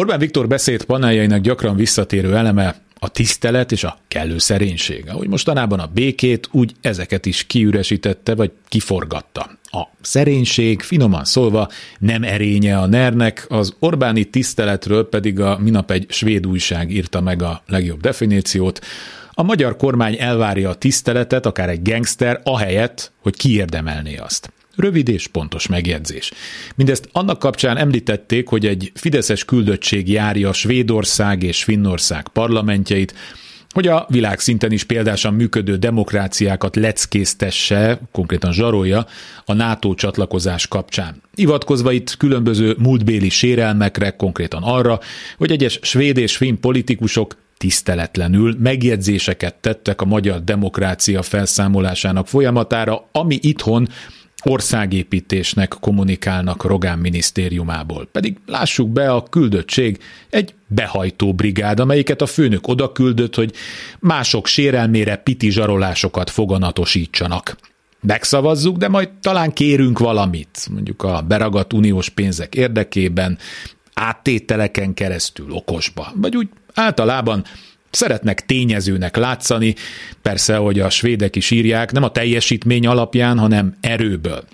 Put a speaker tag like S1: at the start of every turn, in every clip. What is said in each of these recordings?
S1: Orbán Viktor beszéd paneljainak gyakran visszatérő eleme a tisztelet és a kellő szerénység. Ahogy mostanában a békét, úgy ezeket is kiüresítette vagy kiforgatta. A szerénység, finoman szólva, nem erénye a nernek, az Orbáni tiszteletről pedig a minap egy svéd újság írta meg a legjobb definíciót. A magyar kormány elvárja a tiszteletet, akár egy gangster, ahelyett, hogy kiérdemelné azt. Rövid és pontos megjegyzés. Mindezt annak kapcsán említették, hogy egy fideszes küldöttség járja Svédország és Finnország parlamentjeit, hogy a világszinten is példásan működő demokráciákat leckésztesse, konkrétan zsarolja a NATO csatlakozás kapcsán. Ivatkozva itt különböző múltbéli sérelmekre, konkrétan arra, hogy egyes svéd és finn politikusok tiszteletlenül megjegyzéseket tettek a magyar demokrácia felszámolásának folyamatára, ami itthon országépítésnek kommunikálnak Rogán minisztériumából. Pedig lássuk be, a küldöttség egy behajtó brigád, amelyiket a főnök oda küldött, hogy mások sérelmére piti zsarolásokat foganatosítsanak. Megszavazzuk, de majd talán kérünk valamit, mondjuk a beragadt uniós pénzek érdekében, áttételeken keresztül okosba, vagy úgy általában Szeretnek tényezőnek látszani, persze, hogy a svédek is írják, nem a teljesítmény alapján, hanem erőből.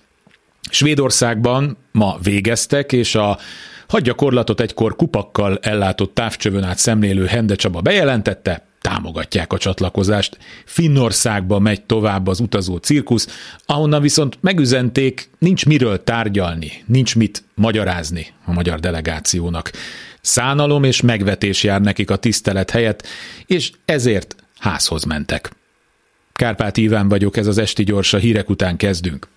S1: Svédországban ma végeztek, és a hadgyakorlatot egykor kupakkal ellátott távcsövön át szemlélő Hende Csaba bejelentette, támogatják a csatlakozást. Finnországba megy tovább az utazó cirkusz, ahonnan viszont megüzenték, nincs miről tárgyalni, nincs mit magyarázni a magyar delegációnak. Szánalom és megvetés jár nekik a tisztelet helyett, és ezért házhoz mentek. Kárpát Iván vagyok, ez az Esti Gyors, a hírek után kezdünk.